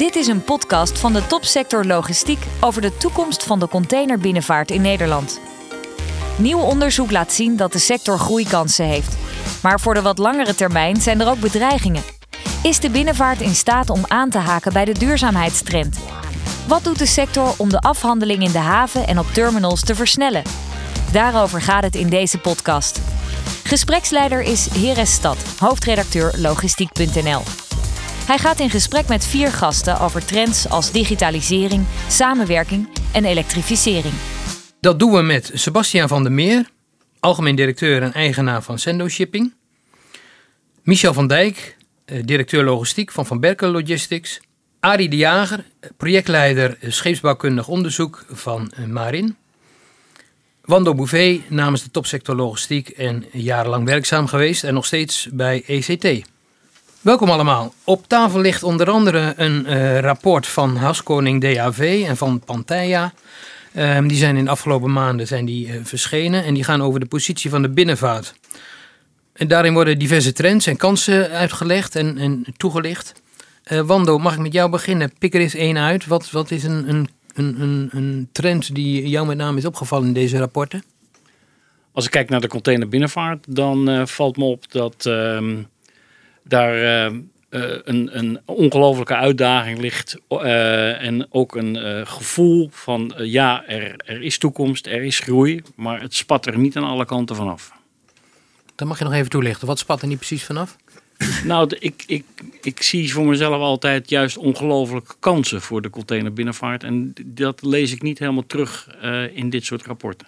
Dit is een podcast van de topsector logistiek over de toekomst van de containerbinnenvaart in Nederland. Nieuw onderzoek laat zien dat de sector groeikansen heeft. Maar voor de wat langere termijn zijn er ook bedreigingen. Is de binnenvaart in staat om aan te haken bij de duurzaamheidstrend? Wat doet de sector om de afhandeling in de haven en op terminals te versnellen? Daarover gaat het in deze podcast. Gespreksleider is Heres Stad, hoofdredacteur logistiek.nl. Hij gaat in gesprek met vier gasten over trends als digitalisering, samenwerking en elektrificering. Dat doen we met Sebastiaan van der Meer, algemeen directeur en eigenaar van Sendo Shipping. Michel van Dijk, eh, directeur logistiek van Van Berkel Logistics. Arie de Jager, projectleider scheepsbouwkundig onderzoek van eh, Marin. Wando Bouvet namens de topsector logistiek en jarenlang werkzaam geweest en nog steeds bij ECT. Welkom allemaal. Op tafel ligt onder andere een uh, rapport van Houskoning DAV en van Pantheia. Um, die zijn in de afgelopen maanden zijn die, uh, verschenen en die gaan over de positie van de binnenvaart. En daarin worden diverse trends en kansen uitgelegd en, en toegelicht. Uh, Wando, mag ik met jou beginnen? Pik er eens één uit. Wat, wat is een, een, een, een trend die jou met name is opgevallen in deze rapporten? Als ik kijk naar de containerbinnenvaart, dan valt me op dat ehm, daar uh, een, een ongelofelijke uitdaging ligt. Uh, en ook een gevoel van ja, er, er is toekomst, er is groei. Maar het spat er niet aan alle kanten vanaf. Dan mag je nog even toelichten. Wat spat er niet precies vanaf? Nou, ik, ik, ik zie voor mezelf altijd juist ongelooflijke kansen voor de containerbinnenvaart. En dat lees ik niet helemaal terug in dit soort rapporten.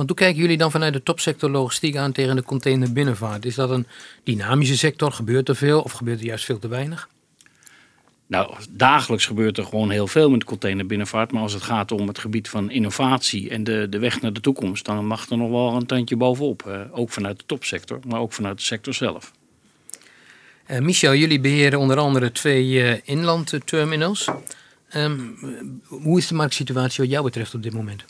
Want hoe kijken jullie dan vanuit de topsector logistiek aan tegen de containerbinnenvaart? Is dat een dynamische sector? Gebeurt er veel of gebeurt er juist veel te weinig? Nou, dagelijks gebeurt er gewoon heel veel met de containerbinnenvaart. Maar als het gaat om het gebied van innovatie en de, de weg naar de toekomst, dan mag er nog wel een tandje bovenop. Eh, ook vanuit de topsector, maar ook vanuit de sector zelf. Uh, Michel, jullie beheren onder andere twee uh, inlandterminals. Um, hoe is de marktsituatie wat jou betreft op dit moment?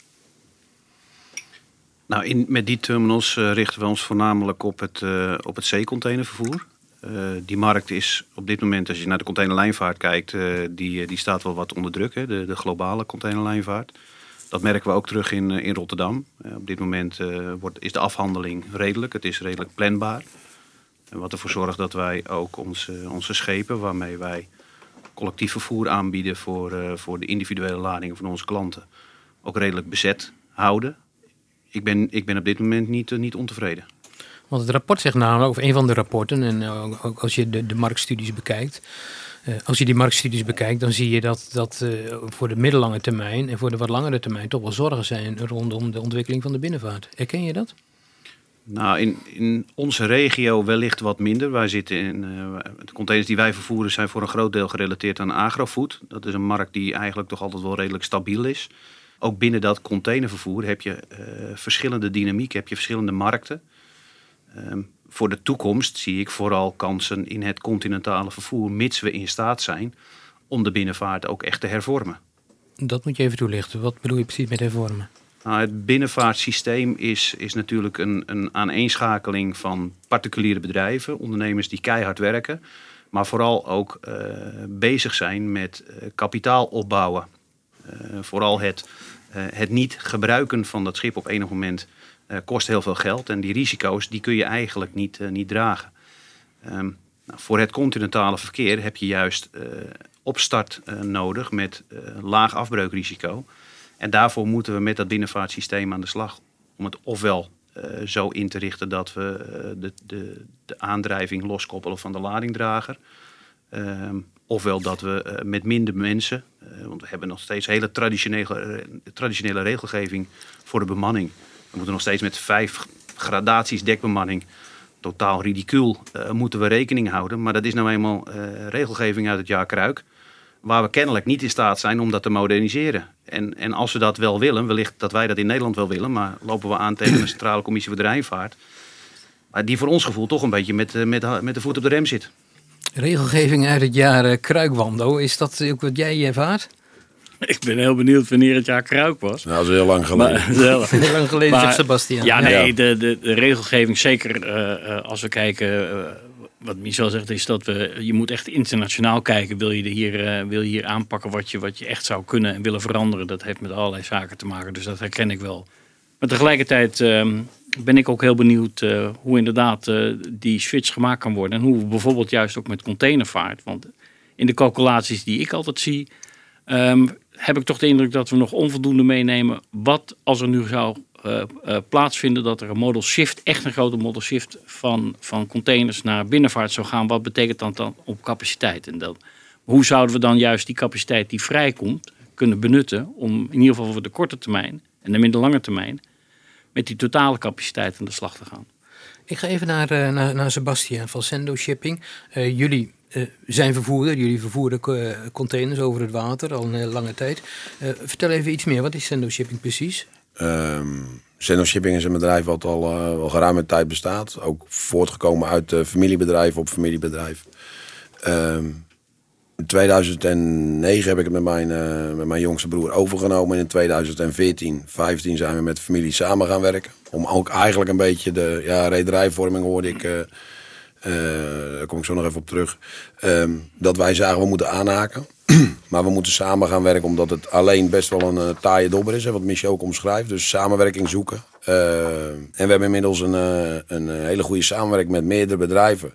Nou, in, met die terminals uh, richten we ons voornamelijk op het, uh, op het zeecontainervervoer. Uh, die markt is op dit moment, als je naar de containerlijnvaart kijkt, die, die staat wel wat onder druk, hè, de, de globale containerlijnvaart. Dat merken we ook terug in, in Rotterdam. op dit moment wordt, is de afhandeling redelijk, het is redelijk planbaar. En wat ervoor zorgt dat wij ook onze, onze schepen, waarmee wij collectief vervoer aanbieden voor, voor de individuele ladingen van onze klanten, ook redelijk bezet houden ik ben, ik ben op dit moment niet, uh, niet ontevreden. Want het rapport zegt namelijk, of een van de rapporten, en uh, ook als je de, de marktstudies bekijkt, uh, als je die marktstudies bekijkt, dan zie je dat, dat voor de middellange termijn en voor de wat langere termijn toch wel zorgen zijn rondom de ontwikkeling van de binnenvaart. Herken je dat? Nou, in, in onze regio wellicht wat minder. Wij zitten in, de containers die wij vervoeren zijn voor een groot deel gerelateerd aan agrofood. Dat is een markt die eigenlijk toch altijd wel redelijk stabiel is ook binnen dat containervervoer heb je uh, verschillende dynamiek, heb je verschillende markten. Um, voor de toekomst zie ik vooral kansen in het continentale vervoer, mits we in staat zijn om de binnenvaart ook echt te hervormen. Dat moet je even toelichten. Wat bedoel je precies met hervormen? Nou, het binnenvaartsysteem is, is natuurlijk een, een aaneenschakeling van particuliere bedrijven, ondernemers die keihard werken, maar vooral ook uh, bezig zijn met uh, kapitaal opbouwen. Uh, vooral het eh, het niet gebruiken van dat schip op enig moment uh, kost heel veel geld. En die risico's die kun je eigenlijk niet, niet dragen. Um, nou, voor het continentale verkeer heb je juist opstart nodig met laag afbreukrisico. En daarvoor moeten we met dat binnenvaartsysteem aan de slag. Om het ofwel zo in te richten dat we de, de, de aandrijving loskoppelen van de ladingdrager. Um, ofwel dat we met minder mensen eh, want we hebben nog steeds hele traditionele, eh, traditionele regelgeving voor de bemanning. We moeten nog steeds met vijf gradaties dekbemanning totaal ridicuul moeten we rekening houden. Maar dat is nou eenmaal regelgeving uit het jaar Kruik. Waar we kennelijk niet in staat zijn om dat te moderniseren. En, en als we dat wel willen, wellicht dat wij dat in Nederland wel willen. Maar lopen we aan tegen de Centrale Commissie voor de Rijnvaart. Die voor ons gevoel toch een beetje met, met, met de voet op de rem zit. Regelgeving uit het jaar uh, Kruikwando, is dat ook wat jij ervaart? Ik ben heel benieuwd wanneer het jaar Kruik was. Nou, dat is heel lang geleden. Maar, heel lang geleden, maar, Sebastian. Ja, nee, De, de, de, regelgeving, zeker uh, uh, als we kijken wat Michel zegt is dat we, je moet echt internationaal kijken. Wil je hier, uh, wil je hier aanpakken wat je, wat je echt zou kunnen en willen veranderen? Dat heeft met allerlei zaken te maken, dus dat herken ik wel. Maar tegelijkertijd ehm, ben ik ook heel benieuwd uh, hoe inderdaad uh, die switch gemaakt kan worden. En hoe bijvoorbeeld juist ook met containervaart. Want in de calculaties die ik altijd zie, um, heb ik toch de indruk dat we nog onvoldoende meenemen. Wat als er nu zou uh, plaatsvinden dat er een model shift, echt een grote model shift van, van containers naar binnenvaart zou gaan. Wat betekent dat dan op capaciteit? En dan, hoe zouden we dan juist die capaciteit die vrijkomt kunnen benutten om in ieder geval voor de korte termijn en de middellange termijn met die totale capaciteit aan de slag te gaan? Ik ga even naar, uh, naar, naar Sebastian van Sendo Shipping. jullie uh, zijn vervoerder. Jullie vervoeren containers over het water al een hele lange tijd. Uh, vertel even iets meer. Wat is Sendo Shipping precies? Um, Sendo Shipping is een bedrijf wat al, uh, al geruime tijd bestaat. Ook voortgekomen uit familiebedrijf op familiebedrijf. Um, in 2009 heb ik het met mijn, met mijn jongste broer overgenomen. En in 2014, 15 zijn we met de familie samen gaan werken. Om ook eigenlijk een beetje de ja, rederijvorming hoorde ik uh, daar kom ik zo nog even op terug. Um, dat wij zagen, we moeten aanhaken. maar we moeten samen gaan werken, omdat het alleen best wel een taaie dobber is. Hè, wat Michel ook omschrijft. Dus samenwerking zoeken. Uh, en we hebben inmiddels een, een hele goede samenwerking met meerdere bedrijven.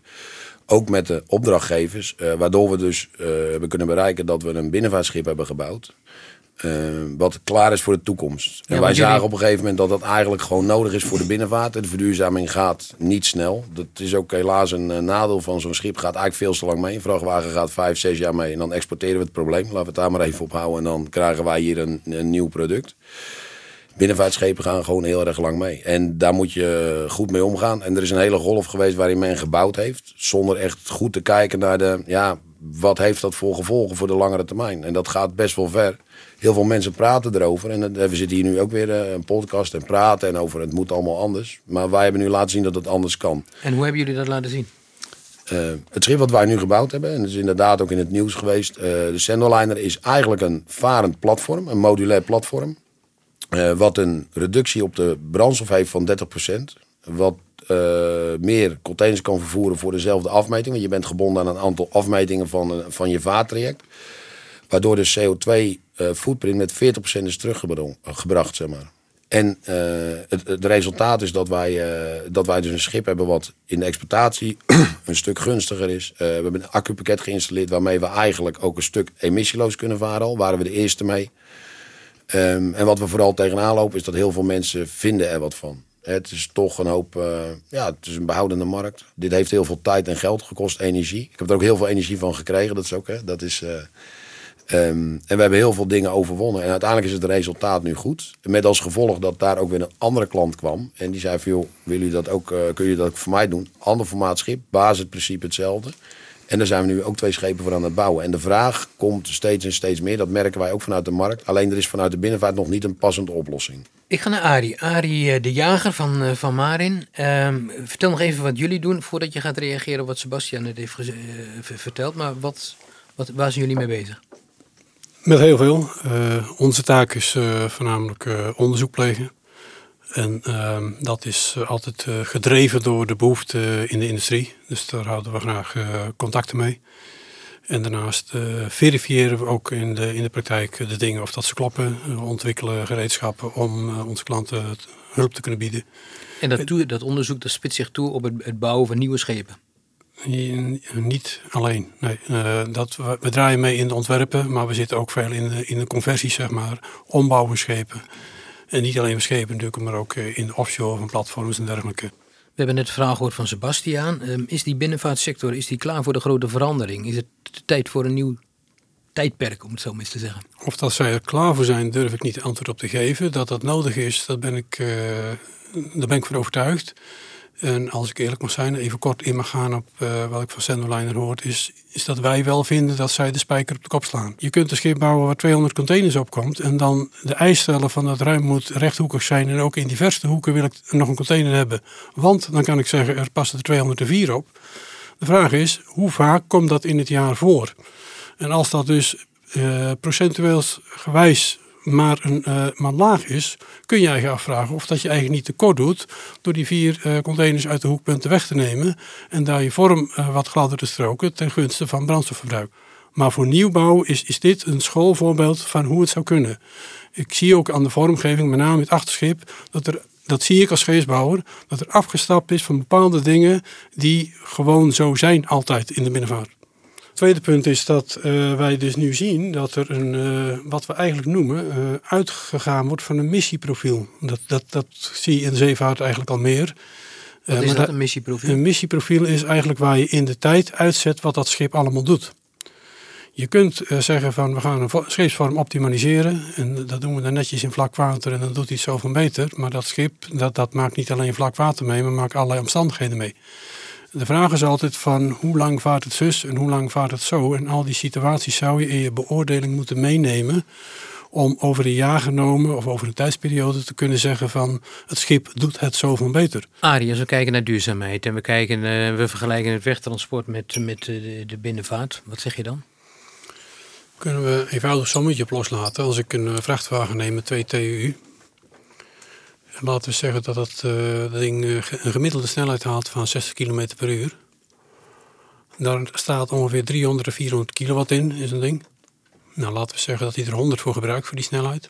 Ook met de opdrachtgevers. waardoor we dus hebben kunnen bereiken dat we een binnenvaartschip hebben gebouwd. Uh, wat klaar is voor de toekomst. En wij zagen op een gegeven moment dat dat eigenlijk gewoon nodig is voor de binnenvaart. En de verduurzaming gaat niet snel. Dat is ook helaas een uh, nadeel van zo'n schip. Gaat eigenlijk veel te lang mee. Een vrachtwagen gaat vijf, zes jaar mee. En dan exporteren we het probleem. Laten we het daar maar even op houden. En dan krijgen wij hier een, een nieuw product. Binnenvaartschepen gaan gewoon heel erg lang mee. En daar moet je goed mee omgaan. En er is een hele golf geweest waarin men gebouwd heeft. Zonder echt goed te kijken naar de... Ja, wat heeft dat voor gevolgen voor de langere termijn? En dat gaat best wel ver heel veel mensen praten erover. En we zitten hier nu ook weer eh, een podcast en praten en over het moet allemaal anders. Maar wij hebben nu laten zien dat het anders kan. En hoe hebben jullie dat laten zien? Uh, het schip wat wij nu gebouwd hebben, en dat is inderdaad ook in het nieuws geweest. Uh, de Sendoliner is eigenlijk een varend platform, een modulair platform. Uh, wat een reductie op de brandstof heeft van 30%. Wat meer containers kan vervoeren voor dezelfde afmeting. Want je bent gebonden aan een aantal afmetingen van, van je vaartraject. Waardoor de CO2 uh, footprint met 40% is teruggebracht, zeg maar. En het, het, resultaat is dat wij, dat wij dus een schip hebben wat in de exploitatie een stuk gunstiger is. We hebben een accupakket geïnstalleerd waarmee we eigenlijk ook een stuk emissieloos kunnen varen al. Waren we de eerste mee. Um, en wat we vooral tegenaan lopen is dat heel veel mensen vinden er wat van. Het is toch een hoop, ja, het is een behoudende markt. Dit heeft heel veel tijd en geld gekost, energie. Ik heb er ook heel veel energie van gekregen, dat is ook, hè, dat is... Um, en we hebben heel veel dingen overwonnen. En uiteindelijk is het resultaat nu goed. Met als gevolg dat daar ook weer een andere klant kwam. En die zei van, joh, willen jullie dat ook, uh, kun je dat ook voor mij doen? Ander formaat schip, basisprincipe hetzelfde. En daar zijn we nu ook twee schepen voor aan het bouwen. En de vraag komt steeds en steeds meer. Dat merken wij ook vanuit de markt. Alleen er is vanuit de binnenvaart nog niet een passende oplossing. Ik ga naar Arie. Arie eh, de Jager van, uh, van Marin. Um, vertel nog even wat jullie doen voordat je gaat reageren op wat Sebastian net heeft uh, verteld. Maar wat, wat, waar zijn jullie mee bezig? Met heel veel. Uh, onze taak is uh, voornamelijk uh, onderzoek plegen. En ehm, dat is altijd gedreven door de behoefte in de industrie. Dus daar houden we graag contacten mee. En daarnaast verifiëren we ook in de, in de praktijk de dingen of dat ze kloppen. We ontwikkelen gereedschappen om onze klanten hulp te kunnen bieden. En dat, dat onderzoek dat spitst zich toe op het, het bouwen van nieuwe schepen? Niet alleen. Nee, uh, dat, we, we, draaien mee in de ontwerpen, maar we zitten ook veel in de, in de conversies, zeg maar, ombouwen schepen. En niet alleen schepen natuurlijk, maar ook eh, in offshore van platforms en dergelijke. We hebben net de vraag gehoord van Sebastiaan. Um, is die binnenvaartsector is die klaar voor de grote verandering? Is het tijd voor een nieuw tijdperk, om het zo maar eens te zeggen? Of dat zij er klaar voor zijn, durf ik niet antwoord op te geven. Dat dat nodig is, dat ben ik, uh, daar ben ik van overtuigd. En als ik eerlijk mag zijn, even kort in mag gaan op uh, wat ik van Sendoliner hoort, is, is dat wij wel vinden dat zij de spijker op de kop slaan. Je kunt een schip bouwen waar 200 containers op komt en dan de eis stellen van dat ruim moet rechthoekig zijn en ook in diverse hoeken wil ik nog een container hebben. Want dan kan ik zeggen, er passen er 204 op. De vraag is, hoe vaak komt dat in het jaar voor? En als dat dus uh, procentueel gewijs maar een uh, maar laag is, kun je je afvragen of dat je eigenlijk niet tekort doet door die vier uh, containers uit de hoekpunten weg te nemen en daar je vorm uh, wat gladder te stroken ten gunste van brandstofverbruik. Maar voor nieuwbouw is, is dit een schoolvoorbeeld van hoe het zou kunnen. Ik zie ook aan de vormgeving, met name het achterschip, dat er dat zie ik als scheepsbouwer, dat er afgestapt is van bepaalde dingen die gewoon zo zijn altijd in de binnenvaart. Het tweede punt is dat uh, wij dus nu zien dat er een, uh, wat we eigenlijk noemen, uh, uitgegaan wordt van een missieprofiel. Dat, dat, dat zie je in de zeevaart eigenlijk al meer. Wat is dat, een missieprofiel? Een missieprofiel is eigenlijk waar je in de tijd uitzet wat dat schip allemaal doet. Je kunt zeggen van we gaan een scheepsvorm optimaliseren en dat doen we dan netjes in vlak water en dan doet hij het zoveel beter. Maar dat schip dat, dat maakt niet alleen vlak water mee, maar maakt allerlei omstandigheden mee. De vraag is altijd van hoe lang vaart het zus en hoe lang vaart het zo. En al die situaties zou je in je beoordeling moeten meenemen om over een jaar genomen of over een tijdsperiode te kunnen zeggen van het schip doet het zoveel beter. Arie, als we kijken naar duurzaamheid en we, kijken, uh, we vergelijken het wegtransport met, met de, de binnenvaart, wat zeg je dan? Kunnen we een eenvoudig sommetje op loslaten. Als ik een vrachtwagen neem met 2 TU, laten we zeggen dat uh, dat ding uh, een gemiddelde snelheid haalt van 60 km per uur. Daar staat ongeveer 300 of 400 kilowatt in, is een ding. Nou, laten we zeggen dat hij er 100 voor gebruikt voor die snelheid.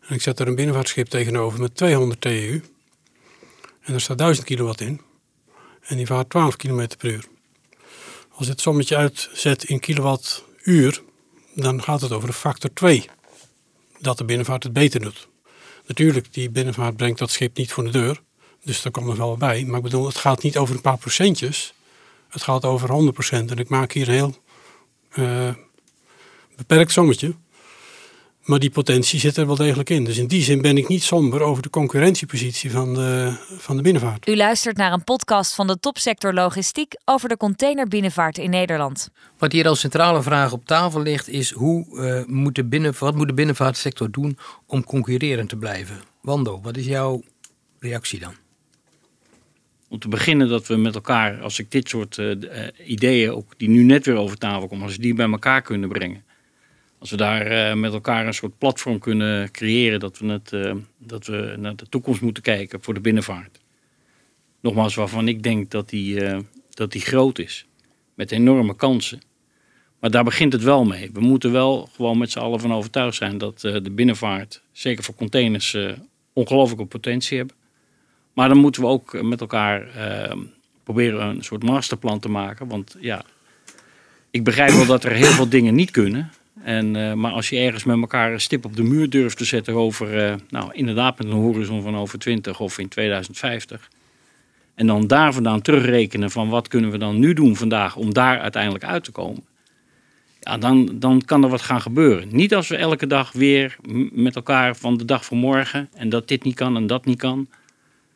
En ik zet er een binnenvaartschip tegenover met 200 TU. En er staat 1000 kilowatt in. En die vaart 12 km per uur. Als je het sommetje uitzet in kilowattuur, dan gaat het over een factor 2. Dat de binnenvaart het beter doet. Natuurlijk, die binnenvaart brengt dat schip niet voor de deur. Dus daar komt nog wel bij. Maar ik bedoel, het gaat niet over een paar procentjes. Het gaat over 100%. En ik maak hier een heel uh, beperkt sommetje. Maar die potentie zit er wel degelijk in. Dus in die zin ben ik niet somber over de concurrentiepositie van de, van de binnenvaart. U luistert naar een podcast van de topsector logistiek over de containerbinnenvaart in Nederland. Wat hier als centrale vraag op tafel ligt is hoe, uh, moet de binnen, wat moet de binnenvaartsector doen om concurrerend te blijven? Wando, wat is jouw reactie dan? Om te beginnen dat we met elkaar, als ik dit soort uh, ideeën, ook die nu net weer over tafel komen, als we die bij elkaar kunnen brengen als we daar uh, met elkaar een soort platform kunnen creëren dat we, uh, dat we naar de toekomst moeten kijken voor de binnenvaart. Nogmaals, waarvan ik denk dat die, uh, dat die groot is. Met enorme kansen. Maar daar begint het wel mee. We moeten wel gewoon met z'n allen van overtuigd zijn dat de binnenvaart, zeker voor containers, ongelooflijke potentie hebben. Maar dan moeten we ook met elkaar proberen een soort masterplan te maken. Want ja, ik begrijp wel dat er heel veel dingen niet kunnen. En, uh, maar als je ergens met elkaar een stip op de muur durft te zetten over, uh, nou inderdaad met een horizon van over 20 of in 2050. En dan daar vandaan terugrekenen van wat kunnen we dan nu doen vandaag om daar uiteindelijk uit te komen. Ja, dan, dan kan er wat gaan gebeuren. Niet als we elke dag weer met elkaar van de dag van morgen en dat dit niet kan en dat niet kan.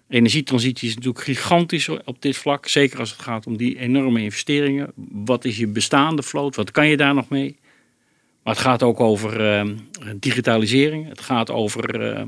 Energietransitie is natuurlijk gigantisch op dit vlak. Zeker als het gaat om die enorme investeringen. Wat is je bestaande vloot? Wat kan je daar nog mee? Maar het gaat ook over uh, digitalisering. Het gaat over uh,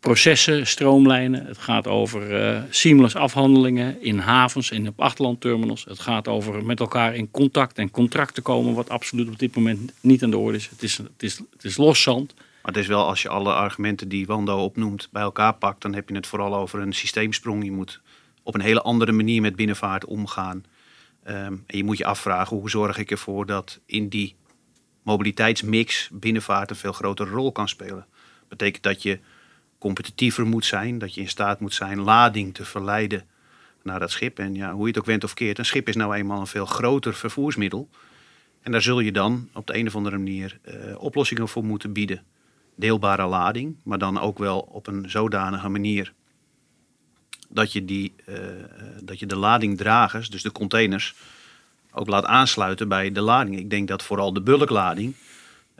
processen stroomlijnen. Het gaat over uh, seamless afhandelingen in havens en op achterlandterminals. Het gaat over met elkaar in contact en contracten komen, wat absoluut op dit moment niet aan de orde is. Het is, het is, het is loszand. Maar het is wel, als je alle argumenten die Wando opnoemt bij elkaar pakt, dan heb je het vooral over een systeemsprong. Je moet op een hele andere manier met binnenvaart omgaan. Um, en je moet je afvragen, hoe zorg ik ervoor dat in die mobiliteitsmix binnenvaart een veel grotere rol kan spelen. Dat betekent dat je competitiever moet zijn, dat je in staat moet zijn lading te verleiden naar dat schip. En ja, hoe je het ook went of keert, een schip is nou eenmaal een veel groter vervoersmiddel. En daar zul je dan op de een of andere manier uh, oplossingen voor moeten bieden. Deelbare lading, maar dan ook wel op een zodanige manier dat je, die, uh, dat je de ladingdragers, dus de containers, ook laat aansluiten bij de lading. Ik denk dat vooral de bulklading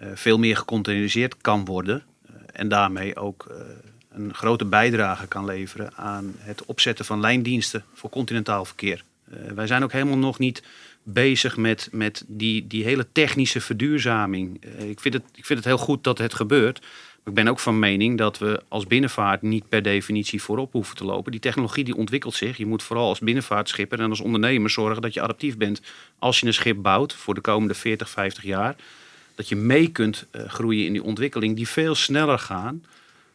uh, veel meer gecontaineriseerd kan worden. Uh, en daarmee ook uh, een grote bijdrage kan leveren aan het opzetten van lijndiensten voor continentaal verkeer. wij zijn ook helemaal nog niet bezig met, met die, die hele technische verduurzaming. ik, vind het, ik vind het heel goed dat het gebeurt. Ik ben ook van mening dat we als binnenvaart niet per definitie voorop hoeven te lopen. Die technologie die ontwikkelt zich. Je moet vooral als binnenvaartschipper en als ondernemer zorgen dat je adaptief bent als je een schip bouwt voor de komende 40, 50 jaar. dat je mee kunt eh, groeien in die ontwikkeling die veel sneller gaan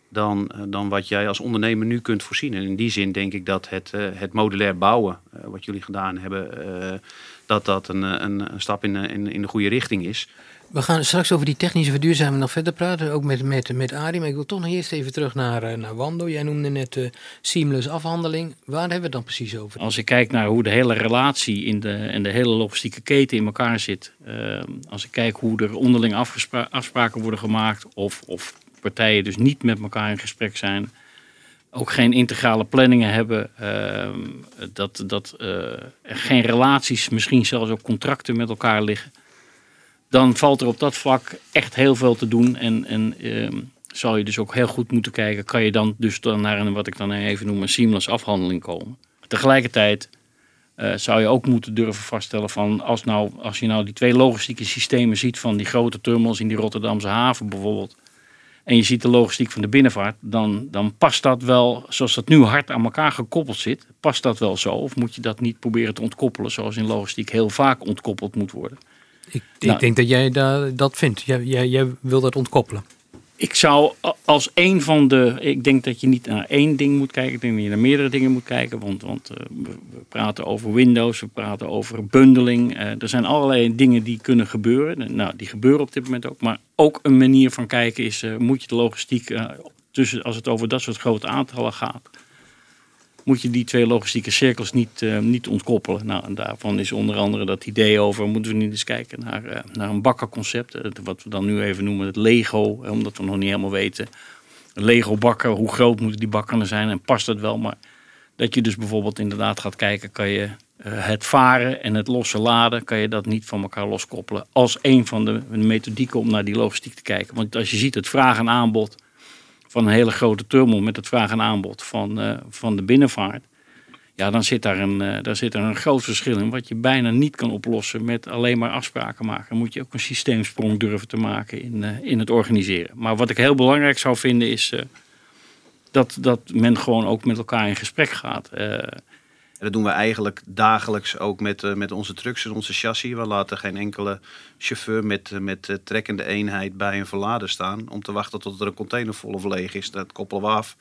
dan, eh, dan wat jij als ondernemer nu kunt voorzien. En in die zin denk ik dat het, eh, het modulair bouwen, eh, wat jullie gedaan hebben, eh, dat dat een, een, een stap in, de- in, in de goede richting is. We gaan straks over die technische verduurzaming nog verder praten, ook met, met, met Arie. Maar ik wil toch nog eerst even terug naar, naar Wando. Jij noemde net eh seamless afhandeling. Waar hebben we het dan precies over? Als ik kijk naar hoe de hele relatie in de, en de hele logistieke keten in elkaar zit. als ik kijk hoe er onderling afspraken worden gemaakt. Of, of partijen dus niet met elkaar in gesprek zijn. Ook geen integrale planningen hebben. eh, dat dat eh, er geen relaties, misschien zelfs ook contracten met elkaar liggen. Dan valt er op dat vlak echt heel veel te doen. En, en ehm, zal je dus ook heel goed moeten kijken. Kan je dan dus dan naar een, wat ik dan even noem, een seamless afhandeling komen. Tegelijkertijd eh, zou je ook moeten durven vaststellen van als, nou, als je nou die twee logistieke systemen ziet van die grote terminals in die Rotterdamse haven bijvoorbeeld. En je ziet de logistiek van de binnenvaart, dan, dan past dat wel, zoals dat nu hard aan elkaar gekoppeld zit, past dat wel zo? Of moet je dat niet proberen te ontkoppelen, zoals in logistiek heel vaak ontkoppeld moet worden? Ik, Nou. ik denk dat jij da- dat vindt. Jij, jij, jij wil dat ontkoppelen. Ik zou als een van de. Ik denk dat je niet naar één ding moet kijken. Ik denk dat je naar meerdere dingen moet kijken. Want, want eh, we praten over Windows, we praten over bundeling. Eh, er zijn allerlei dingen die kunnen gebeuren. En, Nou, die gebeuren op dit moment ook. Maar ook een manier van kijken is: eh, moet je de logistiek. tussen, als het over dat soort grote aantallen gaat. Moet je die twee logistieke cirkels niet, eh, niet ontkoppelen. Nou, en daarvan is onder andere dat idee over, moeten we niet eens kijken naar, eh, naar een bakkerconcept. eh, wat we dan nu even noemen het Lego, omdat we nog niet helemaal weten. Lego bakker, hoe groot moeten die bakken zijn en past dat wel? Maar dat je dus bijvoorbeeld inderdaad gaat kijken, kan je het varen en het losse laden, kan je dat niet van elkaar loskoppelen. Als een van de methodieken om naar die logistiek te kijken. Want als je ziet het vraag en aanbod van een hele grote terminal met het vraag en aanbod van, eh, van de binnenvaart. Ja, dan zit, daar een, eh, daar zit een groot verschil in. Wat je bijna niet kan oplossen met alleen maar afspraken maken. Moet je ook een systeemsprong durven te maken in, eh, in het organiseren. Maar wat ik heel belangrijk zou vinden is dat, dat men gewoon ook met elkaar in gesprek gaat. Dat doen we eigenlijk dagelijks ook met, eh, met onze trucks en onze chassis. We laten geen enkele chauffeur met, eh, met eh, trekkende eenheid bij een verlader staan. Om te wachten tot er een container vol of leeg is. Dat koppelen we af.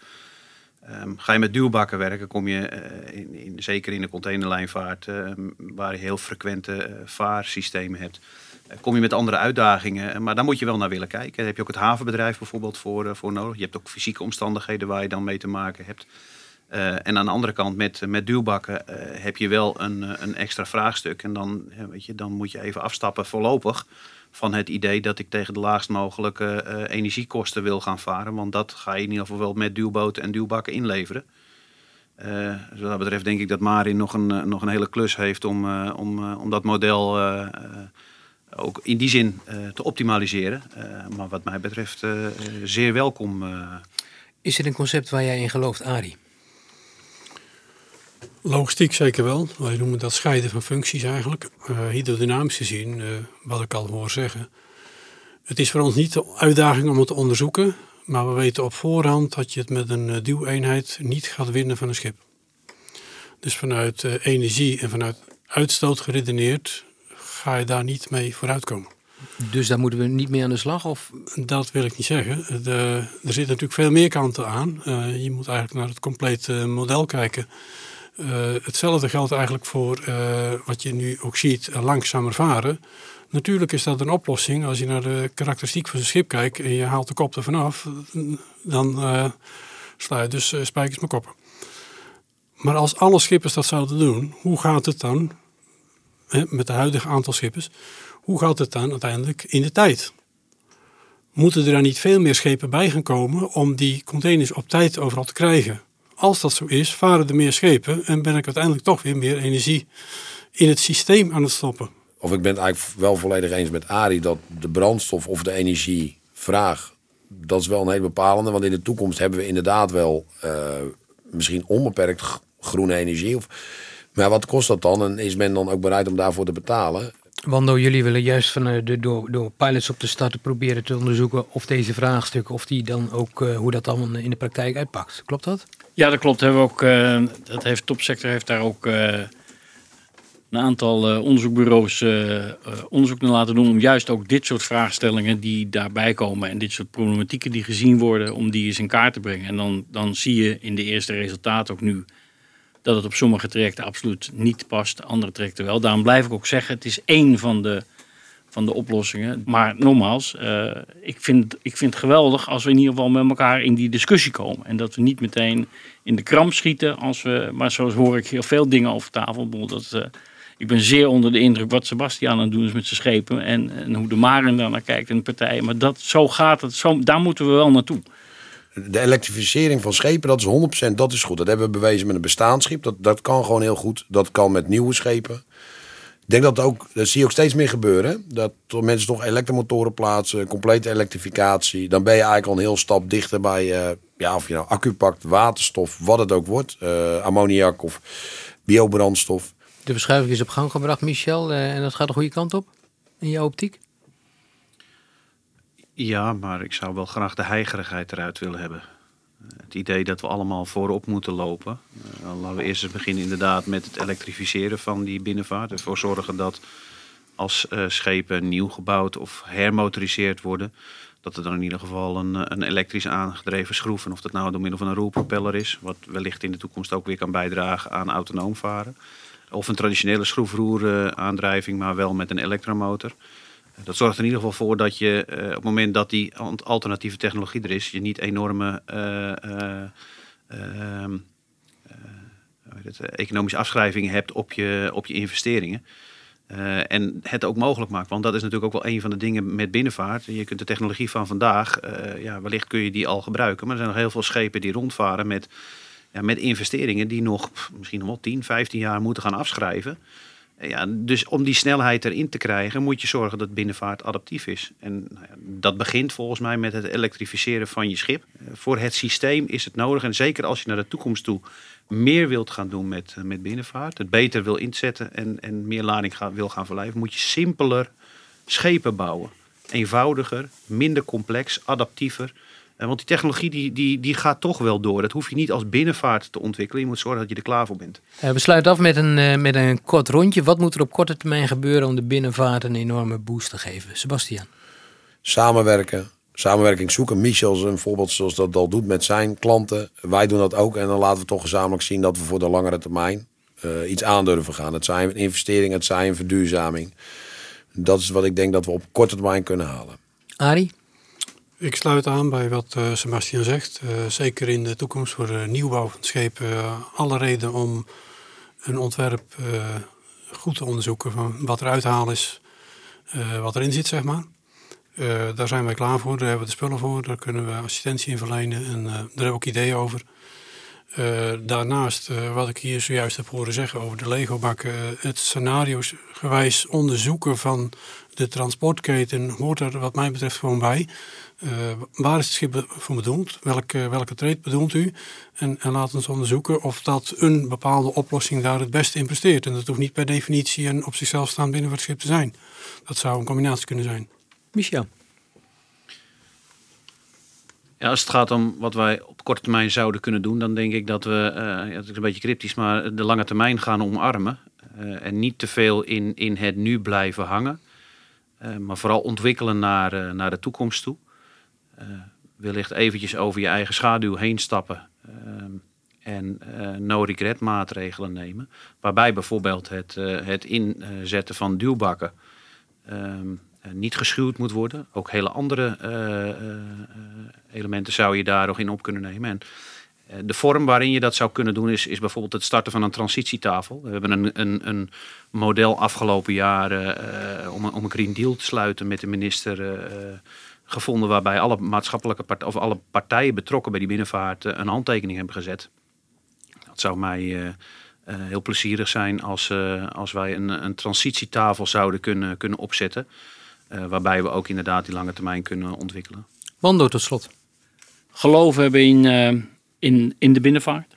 Ehm, ga je met duwbakken werken, kom je in, in, zeker in de containerlijnvaart, eh, waar je heel frequente vaarsystemen hebt, kom je met andere uitdagingen. Maar daar moet je wel naar willen kijken. Daar heb je ook het havenbedrijf bijvoorbeeld voor, voor nodig. Je hebt ook fysieke omstandigheden waar je dan mee te maken hebt. Eh, en aan de andere kant, met, met duwbakken, eh, heb je wel een, eh, een extra vraagstuk. En dan, weet je, dan moet je even afstappen voorlopig van het idee dat ik tegen de laagst mogelijke energiekosten wil gaan varen. Want dat ga je in ieder geval wel met duwboten en duwbakken inleveren. Dus wat dat betreft denk ik dat Marin nog een, nog een hele klus heeft om, om, om dat model ook in die zin te optimaliseren. Maar wat mij betreft zeer welkom. Is het een concept waar jij in gelooft, Arie? Logistiek zeker wel. Wij noemen dat scheiden van functies eigenlijk. Eh hydrodynamisch gezien, eh, wat ik al hoor zeggen. Het is voor ons niet de uitdaging om het te onderzoeken. Maar we weten op voorhand dat je het met een eh, duweenheid niet gaat winnen van een schip. Dus vanuit energie en vanuit uitstoot geredeneerd ga je daar niet mee vooruitkomen. Dus daar moeten we niet mee aan de slag? Of Dat wil ik niet zeggen. De, er zitten natuurlijk veel meer kanten aan. Je moet eigenlijk naar het complete model kijken. Eh, hetzelfde geldt eigenlijk voor eh, wat je nu ook ziet, eh, langzamer varen. Natuurlijk is dat een oplossing. Als je naar de karakteristiek van een schip kijkt en je haalt de kop ervan af, dan sla je dus spijkers met koppen. Maar als alle schippers dat zouden doen, hoe gaat het dan hè, met het huidige aantal schippers? Hoe gaat het dan uiteindelijk in de tijd? Moeten er dan niet veel meer schepen bij gaan komen om die containers op tijd overal te krijgen? Als dat zo is, varen er meer schepen en ben ik uiteindelijk toch weer meer energie in het systeem aan het stoppen. Of ik ben het eigenlijk wel volledig eens met Arie dat de brandstof of de energievraag, dat is wel een hele bepalende. Want in de toekomst hebben we inderdaad wel eh, misschien onbeperkt groene energie. Of, maar wat kost dat dan? En is men dan ook bereid om daarvoor te betalen? Wando, jullie willen juist van, eh, de, door, door pilots op te starten proberen te onderzoeken of deze vraagstukken, of die dan ook, eh, hoe dat dan in de praktijk uitpakt. Klopt dat? Ja, dat klopt. Hebben ook, eh, dat heeft Topsector heeft daar ook eh, een aantal uh, onderzoekbureaus uh, onderzoek naar laten doen om juist ook dit soort vraagstellingen die daarbij komen en dit soort problematieken die gezien worden, om die eens in kaart te brengen. En dan, dan zie je in de eerste resultaten ook nu dat het op sommige trajecten absoluut niet past, andere trajecten wel. Daarom blijf ik ook zeggen, het is één van de, van de oplossingen. Maar nogmaals, ik, vind, ik vind het geweldig als we in ieder geval met elkaar in die discussie komen. En dat we niet meteen in de kramp schieten als we, maar zoals hoor ik heel veel dingen over tafel. Dat ik ben zeer onder de indruk wat Sebastian aan doen is met zijn schepen. En, en hoe de Maren daar naar kijkt en de partijen. Maar dat, zo gaat het, zo, daar moeten we wel naartoe. De elektrificering van schepen, dat is 100%, dat is goed. Dat hebben we bewezen met een bestaansschip. Dat, dat kan gewoon heel goed. Dat kan met nieuwe schepen. Ik denk dat ook, dat zie je ook steeds meer gebeuren. Dat mensen toch elektromotoren plaatsen, complete elektrificatie. Dan ben je eigenlijk al een heel stap dichter bij, uh, ja, of je nou accu pakt, waterstof, wat het ook wordt. Uh, ammoniak of biobrandstof. De verschuiving is op gang gebracht, Michel. Uh, en dat gaat de goede kant op, in jouw optiek? Ja, maar ik zou wel graag de heigerigheid eruit willen hebben. Het idee dat we allemaal voorop moeten lopen. Uh, laten we eerst beginnen inderdaad met het elektrificeren van die binnenvaart. Ervoor zorgen dat als uh, schepen nieuw gebouwd of hermotoriseerd worden... dat er dan in ieder geval een, een elektrisch aangedreven schroef... en of dat nou door middel van een roerpropeller is... wat wellicht in de toekomst ook weer kan bijdragen aan autonoom varen... Of een traditionele schroefroeraandrijving, maar wel met een elektromotor. Dat zorgt er in ieder geval voor dat je uh, op het moment dat die alternatieve technologie er is, je niet enorme uh, uh, economische afschrijvingen hebt op je, op je investeringen. en het ook mogelijk maakt. Want dat is natuurlijk ook wel een van de dingen met binnenvaart. Je kunt de technologie van vandaag, ja, wellicht kun je die al gebruiken. Maar er zijn nog heel veel schepen die rondvaren met ja, met investeringen die nog misschien nog wel 10, 15 jaar moeten gaan afschrijven. Ja, dus om die snelheid erin te krijgen, moet je zorgen dat binnenvaart adaptief is. En nou dat begint volgens mij met het elektrificeren van je schip. Eh, voor het systeem is het nodig, en zeker als je naar de toekomst toe meer wilt gaan doen met, eh, met binnenvaart, het beter wil inzetten en, en meer lading wil gaan verlijven, moet je simpeler schepen bouwen. Eenvoudiger, minder complex, adaptiever. Eh, want die technologie die, die, die gaat toch wel door. Dat hoef je niet als binnenvaart te ontwikkelen. Je moet zorgen dat je er klaar voor bent. Uh, we sluiten af met een, uh, met een kort rondje. Wat moet er op korte termijn gebeuren om de binnenvaart een enorme boost te geven? Sebastian. Samenwerken. Samenwerking zoeken. Michel is een voorbeeld zoals dat al doet met zijn klanten. Wij doen dat ook. En dan laten we toch gezamenlijk zien dat we voor de langere termijn iets aandurven gaan. Het zijn investeringen, het zijn verduurzaming. Dat is wat ik denk dat we op korte termijn kunnen halen. Arie? Ik sluit aan bij wat uh, Sebastian zegt. Uh, zeker in de toekomst voor uh, nieuwbouw van schepen alle reden om een ontwerp goed te onderzoeken van wat er uithaal is, wat erin zit, zeg maar. daar zijn wij klaar voor, daar hebben we de spullen voor, daar kunnen we assistentie in verlenen en daar hebben we ook ideeën over. Daarnaast, wat ik hier zojuist heb horen zeggen over de Lego-bakken, het scenario's gewijs onderzoeken van de transportketen hoort er wat mij betreft gewoon bij. Waar is het schip voor bedoeld? Welke, welke trade bedoelt u? En, en laat ons onderzoeken of dat een bepaalde oplossing daar het beste in presteert. En dat hoeft niet per definitie een op zichzelf staand binnenvaartschip te zijn. Dat zou een combinatie kunnen zijn. Michel? Ja, als het gaat om wat wij op korte termijn zouden kunnen doen, dan denk ik dat we, uh, ja, dat is een beetje cryptisch, maar de lange termijn gaan omarmen. Uh, en niet te veel in, in het nu blijven hangen. Uh, maar vooral ontwikkelen naar, naar de toekomst toe. Wellicht eventjes over je eigen schaduw heen stappen en uh, no regret maatregelen nemen. Waarbij bijvoorbeeld het, het inzetten van duwbakken ehm, niet geschuwd moet worden. Ook hele andere elementen zou je daar nog in op kunnen nemen. En, de vorm waarin je dat zou kunnen doen is, is bijvoorbeeld het starten van een transitietafel. We hebben een, een, een model afgelopen jaar om, om een Green Deal te sluiten met de minister gevonden waarbij alle maatschappelijke partijen, of alle partijen betrokken bij die binnenvaart eh, een handtekening hebben gezet. Dat zou mij heel plezierig zijn als, als wij een, een transitietafel zouden kunnen, kunnen opzetten. Waarbij we ook inderdaad die lange termijn kunnen ontwikkelen. Wando tot slot. Geloof hebben in, in, in de binnenvaart.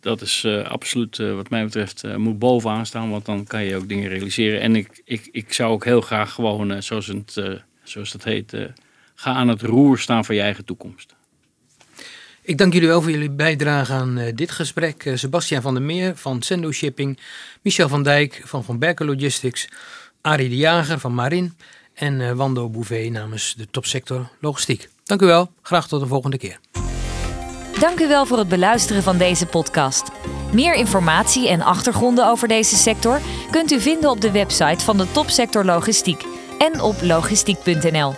Dat is absoluut wat mij betreft moet bovenaan staan. Want dan kan je ook dingen realiseren. En ik, ik, ik zou ook heel graag gewoon, zoals het zoals dat heet, uh, ga aan het roer staan van je eigen toekomst. Ik dank jullie wel voor jullie bijdrage aan uh, dit gesprek. Uh, Sebastian van der Meer van Sendo Shipping, Michel van Dijk van Van Berken Logistics, Arie de Jager van Marin en uh, Wando Bouvet namens de topsector logistiek. Dank u wel. Graag tot de volgende keer. Dank u wel voor het beluisteren van deze podcast. Meer informatie en achtergronden over deze sector kunt u vinden op de website van de topsector logistiek en op logistiek.nl.